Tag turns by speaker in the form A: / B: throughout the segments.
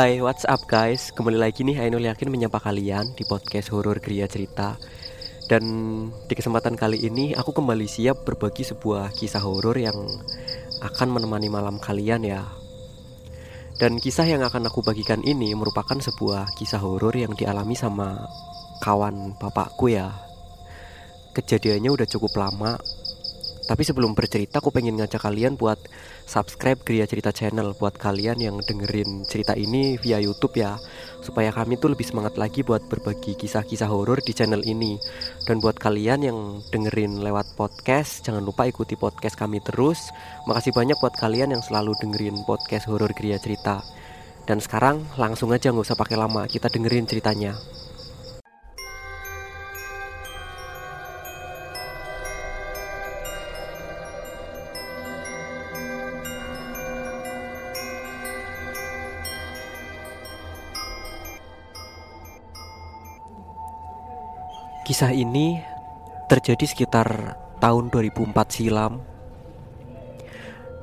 A: Hai, what's up guys? Kembali lagi nih Ainul Yakin menyapa kalian di podcast Horor Gria Cerita. Dan di kesempatan kali ini aku kembali siap berbagi sebuah kisah horor yang akan menemani malam kalian ya. Dan kisah yang akan aku bagikan ini merupakan sebuah kisah horor yang dialami sama kawan bapakku ya. Kejadiannya udah cukup lama tapi sebelum bercerita aku pengen ngajak kalian buat subscribe Gria Cerita Channel buat kalian yang dengerin cerita ini via YouTube ya. Supaya kami tuh lebih semangat lagi buat berbagi kisah-kisah horor di channel ini. Dan buat kalian yang dengerin lewat podcast jangan lupa ikuti podcast kami terus. Makasih banyak buat kalian yang selalu dengerin podcast horor Gria Cerita. Dan sekarang langsung aja nggak usah pakai lama. Kita dengerin ceritanya Kisah ini terjadi sekitar tahun 2004 silam.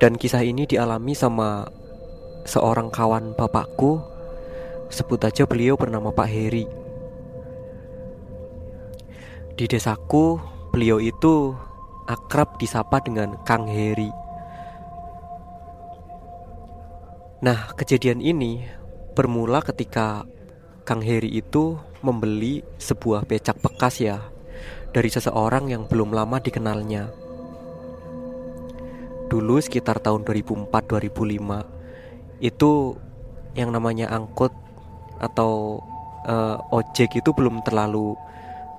A: Dan kisah ini dialami sama seorang kawan bapakku. Sebut aja beliau bernama Pak Heri. Di desaku beliau itu akrab disapa dengan Kang Heri. Nah kejadian ini bermula ketika Kang Heri itu membeli sebuah becak bekas ya dari seseorang yang belum lama dikenalnya. Dulu sekitar tahun 2004-2005 itu yang namanya angkut atau uh, ojek itu belum terlalu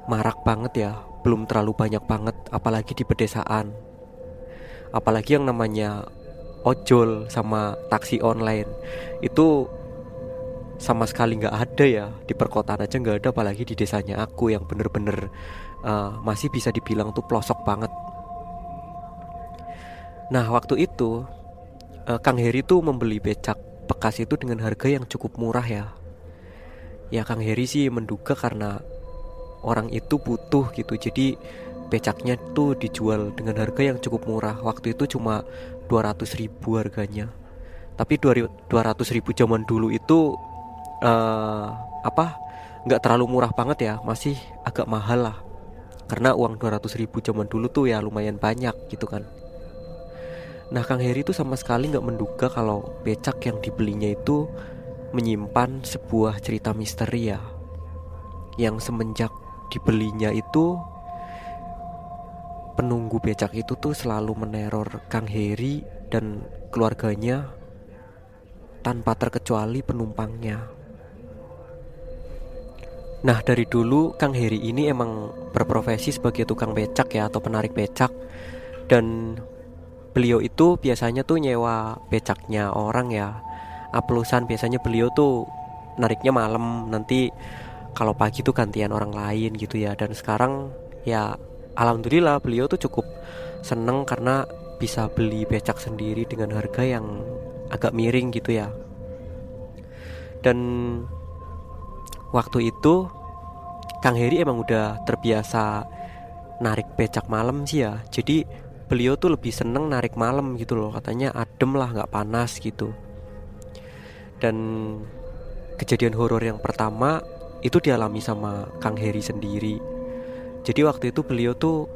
A: marak banget ya, belum terlalu banyak banget apalagi di pedesaan. Apalagi yang namanya ojol sama taksi online itu sama sekali nggak ada ya. Di perkotaan aja nggak ada apalagi di desanya aku yang bener-bener uh, masih bisa dibilang tuh pelosok banget. Nah waktu itu uh, Kang Heri tuh membeli becak bekas itu dengan harga yang cukup murah ya. Ya Kang Heri sih menduga karena orang itu butuh gitu. Jadi becaknya tuh dijual dengan harga yang cukup murah. Waktu itu cuma 200 ribu harganya. Tapi 200 ribu zaman dulu itu uh, apa nggak terlalu murah banget ya masih agak mahal lah. Karena uang 200 ribu zaman dulu tuh ya lumayan banyak gitu kan. Nah Kang Heri itu sama sekali nggak menduga kalau becak yang dibelinya itu menyimpan sebuah cerita misteri ya. Yang semenjak dibelinya itu penunggu becak itu tuh selalu meneror Kang Heri dan keluarganya tanpa terkecuali penumpangnya Nah dari dulu Kang Heri ini emang berprofesi sebagai tukang becak ya atau penarik becak. Dan beliau itu biasanya tuh nyewa becaknya orang ya. Aplusan biasanya beliau tuh nariknya malam Nanti kalau pagi tuh gantian orang lain gitu ya. Dan sekarang ya Alhamdulillah beliau tuh cukup seneng karena bisa beli becak sendiri dengan harga yang agak miring gitu ya. Dan waktu itu Kang Heri emang udah terbiasa narik becak malam sih ya. Jadi beliau tuh lebih seneng narik malam gitu loh. Katanya adem lah nggak panas gitu. Dan kejadian horor yang pertama itu dialami sama Kang Heri sendiri. Jadi waktu itu beliau tuh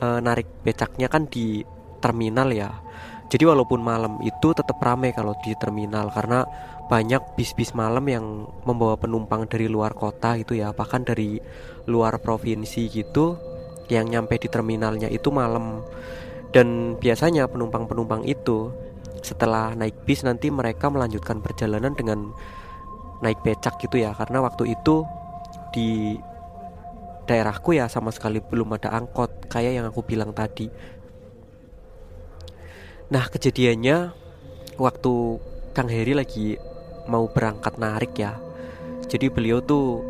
A: e, narik becaknya kan di terminal ya jadi walaupun malam itu tetap ramai kalau di terminal karena banyak bis-bis malam yang membawa penumpang dari luar kota gitu ya bahkan dari luar provinsi gitu yang nyampe di terminalnya itu malam. Dan biasanya penumpang-penumpang itu setelah naik bis nanti mereka melanjutkan perjalanan dengan naik becak gitu ya karena waktu itu di daerahku ya sama sekali belum ada angkot kayak yang aku bilang tadi Nah kejadiannya waktu Kang Heri lagi mau berangkat narik ya. Jadi beliau tuh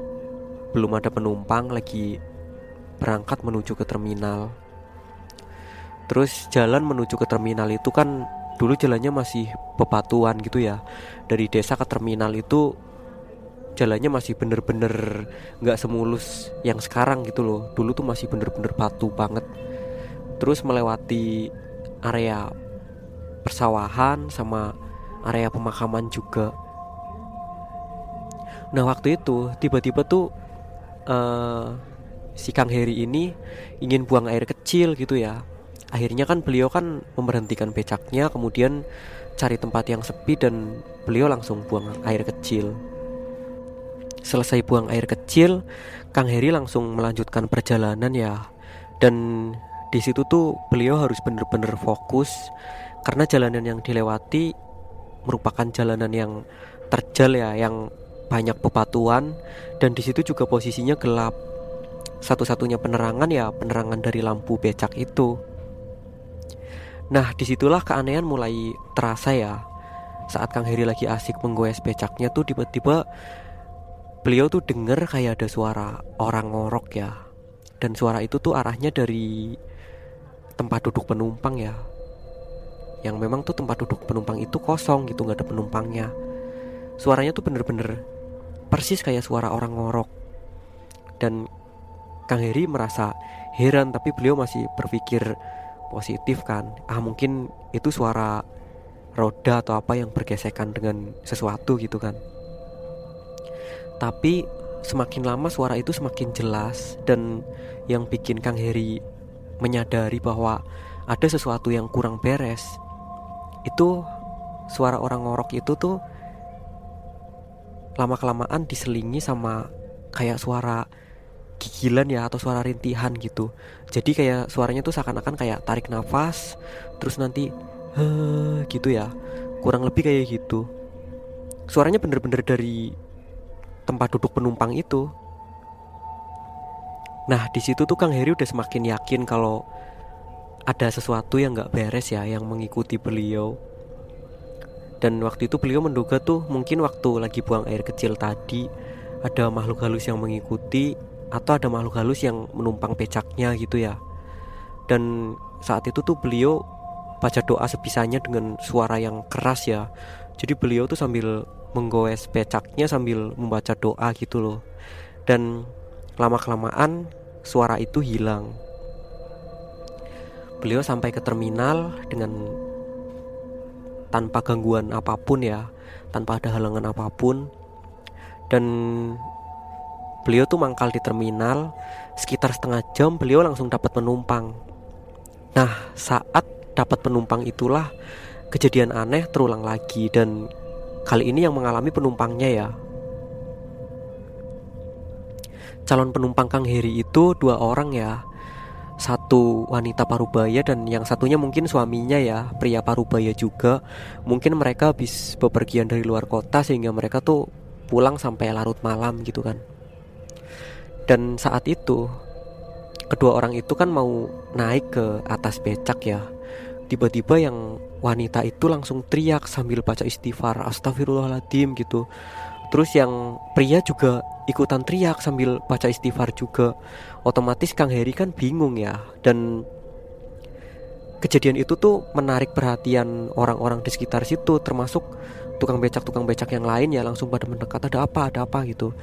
A: belum ada penumpang lagi berangkat menuju ke terminal. Terus jalan menuju ke terminal itu kan dulu jalannya masih bebatuan gitu ya. Dari desa ke terminal itu jalannya masih bener-bener nggak semulus yang sekarang gitu loh. Dulu tuh masih bener-bener batu banget. Terus melewati area persawahan sama area pemakaman juga Nah waktu itu tiba-tiba tuh uh, si Kang Heri ini ingin buang air kecil gitu ya. Akhirnya kan beliau kan memberhentikan becaknya, kemudian cari tempat yang sepi dan beliau langsung buang air kecil. Selesai buang air kecil, Kang Heri langsung melanjutkan perjalanan ya. Dan di situ tuh beliau harus bener-bener fokus karena jalanan yang dilewati merupakan jalanan yang terjal ya, yang banyak bebatuan dan di situ juga posisinya gelap. Satu-satunya penerangan ya penerangan dari lampu becak itu. Nah di situlah keanehan mulai terasa ya Saat Kang Heri lagi asik menggoes becaknya tuh tiba-tiba Beliau tuh denger kayak ada suara orang ngorok ya Dan suara itu tuh arahnya dari tempat duduk penumpang ya Yang memang tuh tempat duduk penumpang itu kosong gitu nggak ada penumpangnya. Suaranya tuh bener-bener persis kayak suara orang ngorok. Dan Kang Heri merasa heran tapi beliau masih berpikir positif kan. Ah mungkin itu suara roda atau apa yang bergesekan dengan sesuatu gitu kan. Tapi semakin lama suara itu semakin jelas dan yang bikin Kang Heri menyadari bahwa ada sesuatu yang kurang beres itu suara orang ngorok itu tuh lama kelamaan diselingi sama kayak suara gigilan ya atau suara rintihan gitu. Jadi kayak suaranya tuh seakan-akan kayak tarik nafas terus nanti gitu ya. Kurang lebih kayak gitu. Suaranya bener-bener dari tempat duduk penumpang itu. Nah di situ tuh Kang Heri udah semakin yakin kalau ada sesuatu yang nggak beres ya yang mengikuti beliau. Dan waktu itu beliau menduga tuh mungkin waktu lagi buang air kecil tadi ada makhluk halus yang mengikuti atau ada makhluk halus yang menumpang becaknya gitu ya. Dan saat itu tuh beliau baca doa sebisanya dengan suara yang keras ya. Jadi beliau tuh sambil menggoes becaknya sambil membaca doa gitu loh. Dan lama kelamaan suara itu hilang beliau sampai ke terminal dengan tanpa gangguan apa pun ya tanpa ada halangan apa pun dan Beliau tuh mangkal di terminal sekitar setengah jam beliau langsung dapat penumpang. Nah saat dapat penumpang itulah kejadian aneh terulang lagi dan kali ini yang mengalami penumpangnya ya. Calon penumpang Kang Heri itu dua orang ya satu wanita parubaya dan yang satunya mungkin suaminya ya pria parubaya juga mungkin mereka habis bepergian dari luar kota sehingga mereka tuh pulang sampai larut malam gitu kan dan saat itu kedua orang itu kan mau naik ke atas becak ya. Tiba-tiba yang wanita itu langsung teriak sambil baca istighfar, astagfirullahaladzim gitu. Terus yang pria juga ikutan teriak sambil baca istighfar juga. Otomatis Kang Heri kan bingung ya. Dan kejadian itu tuh menarik perhatian orang-orang di sekitar situ termasuk tukang becak tukang becak yang lain ya langsung pada mendekat ada apa? Ada apa? gitu.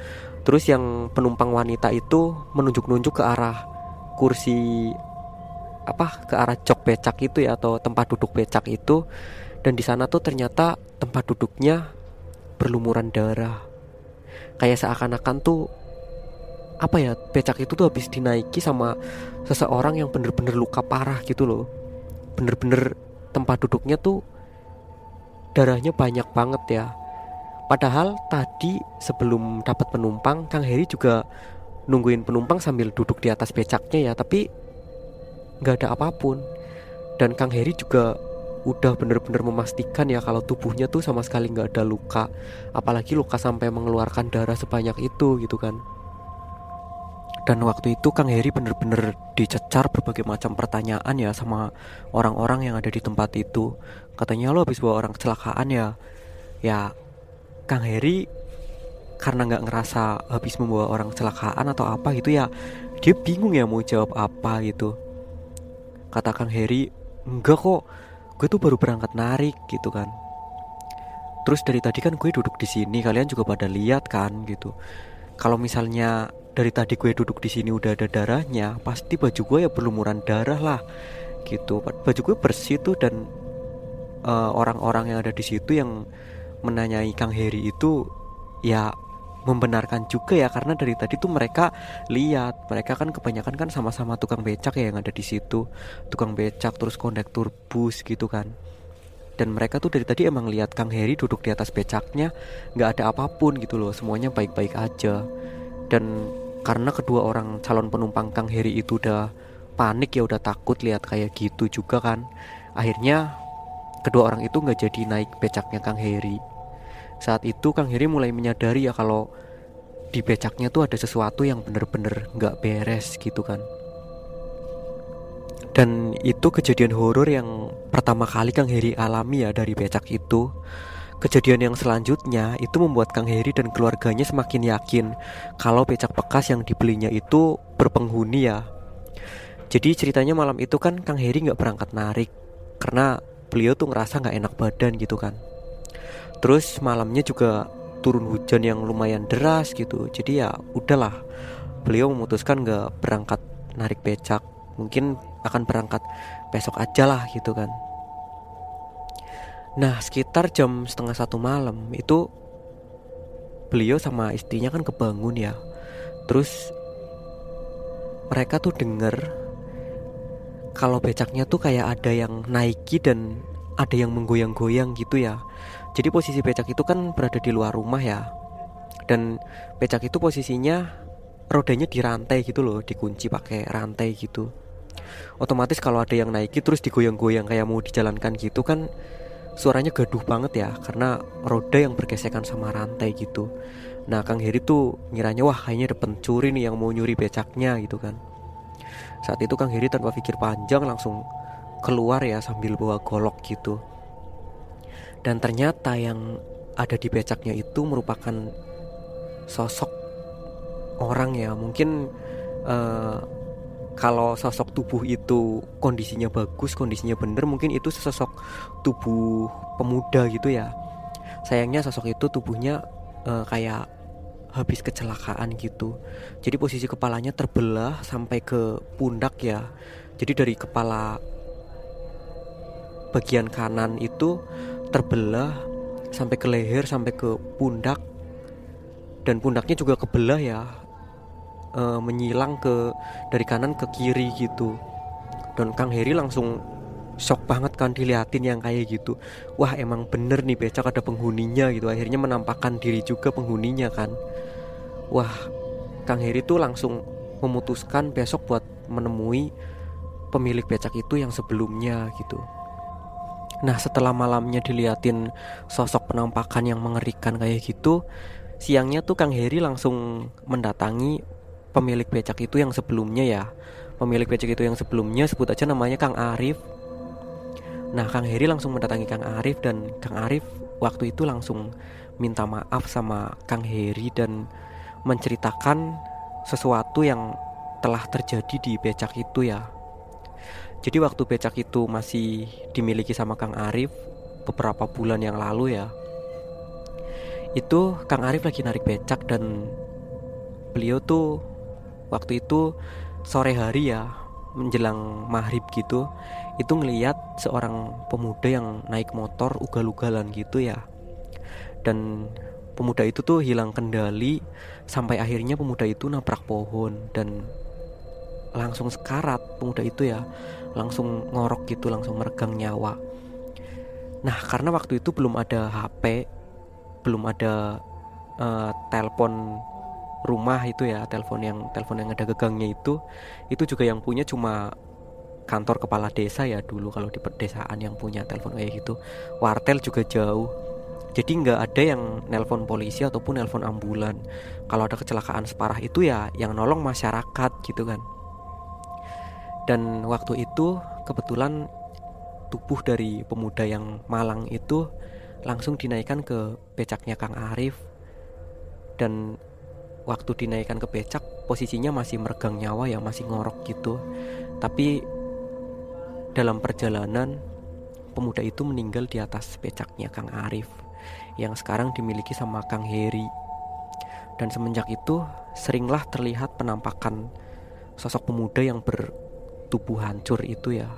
A: Terus yang penumpang wanita itu menunjuk-nunjuk ke arah kursi apa ke arah jok becak itu ya atau tempat duduk becak itu. Dan di sana tuh ternyata tempat duduknya berlumuran darah. Kayak seakan-akan tuh apa ya becak itu tuh habis dinaiki sama seseorang yang bener-bener luka parah gitu loh. Bener-bener tempat duduknya tuh darahnya banyak banget ya. Padahal tadi sebelum dapat penumpang Kang Heri juga nungguin penumpang sambil duduk di atas becaknya ya Tapi nggak ada apa pun. Dan Kang Heri juga udah bener-bener memastikan ya kalau tubuhnya tuh sama sekali nggak ada luka Apalagi luka sampai mengeluarkan darah sebanyak itu gitu kan dan waktu itu Kang Heri bener-bener dicecar berbagai macam pertanyaan ya sama orang-orang yang ada di tempat itu. Katanya lo habis bawa orang kecelakaan ya. Ya Kang Heri karena nggak ngerasa habis membawa orang kecelakaan atau apa gitu ya dia bingung ya mau jawab apa gitu kata Kang Heri enggak kok gue tuh baru berangkat narik gitu kan. Terus dari tadi kan gue duduk di sini kalian juga pada lihat kan gitu. Kalau misalnya dari tadi gue duduk di sini udah ada darahnya pasti baju gue ya berlumuran darah lah gitu. Baju gue bersih tuh dan eh, orang-orang uh, yang ada di situ yang menanyai Kang Heri itu ya membenarkan juga ya karena dari tadi tuh mereka lihat mereka kan kebanyakan kan sama-sama tukang becak ya yang ada di situ tukang becak terus kondektur bus gitu kan. Dan mereka tuh dari tadi emang lihat Kang Heri duduk di atas becaknya nggak ada apa pun gitu loh semuanya baik-baik aja. Dan karena kedua orang calon penumpang Kang Heri itu udah panik ya udah takut lihat kayak gitu juga kan. Akhirnya kedua orang itu nggak jadi naik becaknya Kang Heri saat itu Kang Heri mulai menyadari ya kalau di becaknya tuh ada sesuatu yang bener-bener nggak beres gitu kan. Dan itu kejadian horor yang pertama kali Kang Heri alami ya dari becak itu. Kejadian yang selanjutnya itu membuat Kang Heri dan keluarganya semakin yakin kalau becak bekas yang dibelinya itu berpenghuni ya. Jadi ceritanya malam itu kan Kang Heri nggak berangkat narik karena beliau tuh ngerasa nggak enak badan gitu kan. Terus malamnya juga turun hujan yang lumayan deras gitu. Jadi ya udahlah. Beliau memutuskan nggak berangkat narik becak. Mungkin akan berangkat besok aja lah gitu kan. Nah sekitar jam setengah satu malam itu beliau sama istrinya kan kebangun ya. Terus mereka tuh denger kalau becaknya tuh kayak ada yang naiki dan ada yang menggoyang-goyang gitu ya. Jadi posisi becak itu kan berada di luar rumah ya. Dan becak itu posisinya rodanya di rantai gitu loh, dikunci pakai rantai gitu. Otomatis kalau ada yang naiki terus digoyang-goyang kayak mau dijalankan gitu kan suaranya gaduh banget ya karena roda yang bergesekan sama rantai gitu. Nah Kang Heri tuh ngiranya wah kayaknya ada pencuri nih yang mau nyuri becaknya gitu kan. Saat itu Kang Heri tanpa pikir panjang langsung keluar ya sambil bawa golok gitu dan ternyata yang ada di becaknya itu merupakan sosok orang ya. Mungkin uh, kalau sosok tubuh itu kondisinya bagus kondisinya bener mungkin itu sosok tubuh pemuda gitu ya. Sayangnya sosok itu tubuhnya uh, kayak habis kecelakaan gitu. Jadi posisi kepalanya terbelah sampai ke pundak ya. Jadi dari kepala bagian kanan itu terbelah sampai ke leher sampai ke pundak. Dan pundaknya juga kebelah ya e, menyilang ke dari kanan ke kiri gitu. Dan Kang Heri langsung shock banget kan diliatin yang kayak gitu. Wah emang bener nih becak ada penghuninya gitu. Akhirnya menampakkan diri juga penghuninya kan. Wah Kang Heri tuh langsung memutuskan besok buat menemui pemilik becak itu yang sebelumnya gitu Nah setelah malamnya diliatin sosok penampakan yang mengerikan kayak gitu Siangnya tuh Kang Heri langsung mendatangi pemilik becak itu yang sebelumnya ya. Pemilik becak itu yang sebelumnya sebut aja namanya Kang Arif. Nah Kang Heri langsung mendatangi Kang Arif dan Kang Arif waktu itu langsung minta maaf sama Kang Heri dan menceritakan sesuatu yang telah terjadi di becak itu ya jadi waktu becak itu masih dimiliki sama Kang Arif beberapa bulan yang lalu ya. Itu Kang Arif lagi narik becak dan beliau tuh waktu itu sore hari ya menjelang maghrib gitu itu ngeliat seorang pemuda yang naik motor ugal-ugalan gitu ya dan pemuda itu tuh hilang kendali sampai akhirnya pemuda itu nabrak pohon dan langsung sekarat pemuda itu ya langsung ngorok gitu langsung meregang nyawa. Nah karena waktu itu belum ada HP belum ada uh, telepon rumah itu ya telepon yang telepon yang ada gegangnya itu itu juga yang punya cuma kantor kepala desa ya dulu kalau di pedesaan yang punya telepon kayak gitu. Wartel juga jauh. Jadi nggak ada yang nelpon polisi ataupun nelpon ambulan. Kalau ada kecelakaan separah itu ya yang nolong masyarakat gitu kan dan waktu itu kebetulan tubuh dari pemuda yang malang itu langsung dinaikkan ke becaknya Kang Arif. Dan waktu dinaikkan ke becak posisinya masih meregang nyawa ya masih ngorok gitu. Tapi dalam perjalanan pemuda itu meninggal di atas becaknya Kang Arif yang sekarang dimiliki sama Kang Heri. Dan semenjak itu seringlah terlihat penampakan sosok pemuda yang ber tubuh hancur itu ya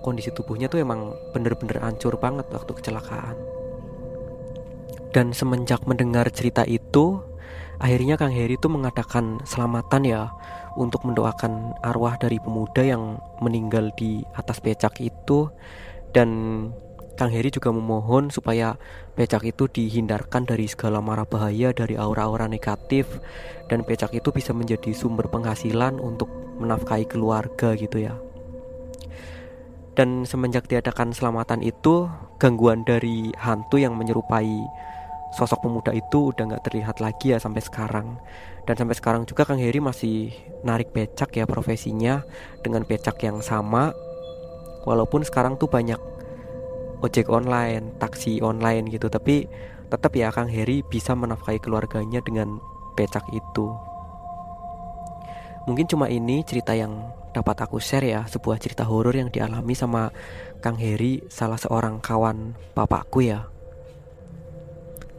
A: kondisi tubuhnya tuh emang bener-bener hancur banget waktu kecelakaan. Dan semenjak mendengar cerita itu akhirnya Kang Heri itu mengadakan selamatan ya untuk mendoakan arwah dari pemuda yang meninggal di atas becak itu. Dan Kang Heri juga memohon supaya becak itu dihindarkan dari segala mara bahaya dari aura-aura negatif dan becak itu bisa menjadi sumber penghasilan untuk menafkahi keluarga gitu ya. Dan semenjak diadakan selamatan itu, gangguan dari hantu yang menyerupai sosok pemuda itu udah nggak terlihat lagi ya sampai sekarang. Dan sampai sekarang juga Kang Heri masih narik becak ya profesinya dengan becak yang sama. Walaupun sekarang tuh banyak ojek online, taksi online gitu, tapi tetap ya Kang Heri bisa menafkahi keluarganya dengan becak itu. Mungkin cuma ini cerita yang dapat aku share ya sebuah cerita horor yang dialami sama Kang Heri, salah seorang kawan bapakku ya.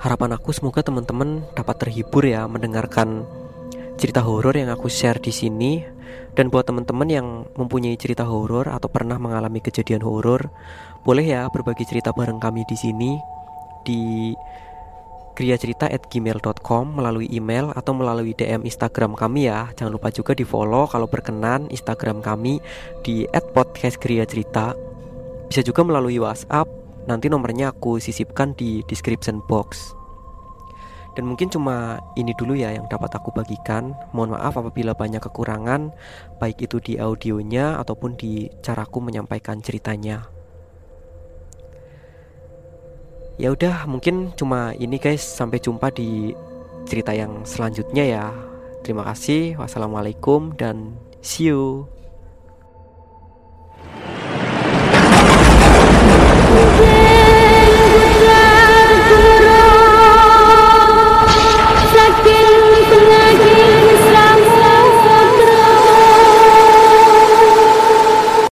A: Harapan aku semoga teman-teman dapat terhibur ya mendengarkan cerita horor yang aku share di sini dan buat teman-teman yang mempunyai cerita horor atau pernah mengalami kejadian horor, boleh ya berbagi cerita bareng kami di sini di kriacerita@gmail.com melalui email atau melalui DM Instagram kami ya. Jangan lupa juga di follow kalau berkenan Instagram kami di @podcastkriacerita. Bisa juga melalui WhatsApp. Nanti nomornya aku sisipkan di description box. Dan mungkin cuma ini dulu ya yang dapat aku bagikan. Mohon maaf apabila banyak kekurangan, baik itu di audionya ataupun di caraku menyampaikan ceritanya. Ya udah, mungkin cuma ini guys. Sampai jumpa di cerita yang selanjutnya ya. Terima kasih. Wassalamualaikum dan see you.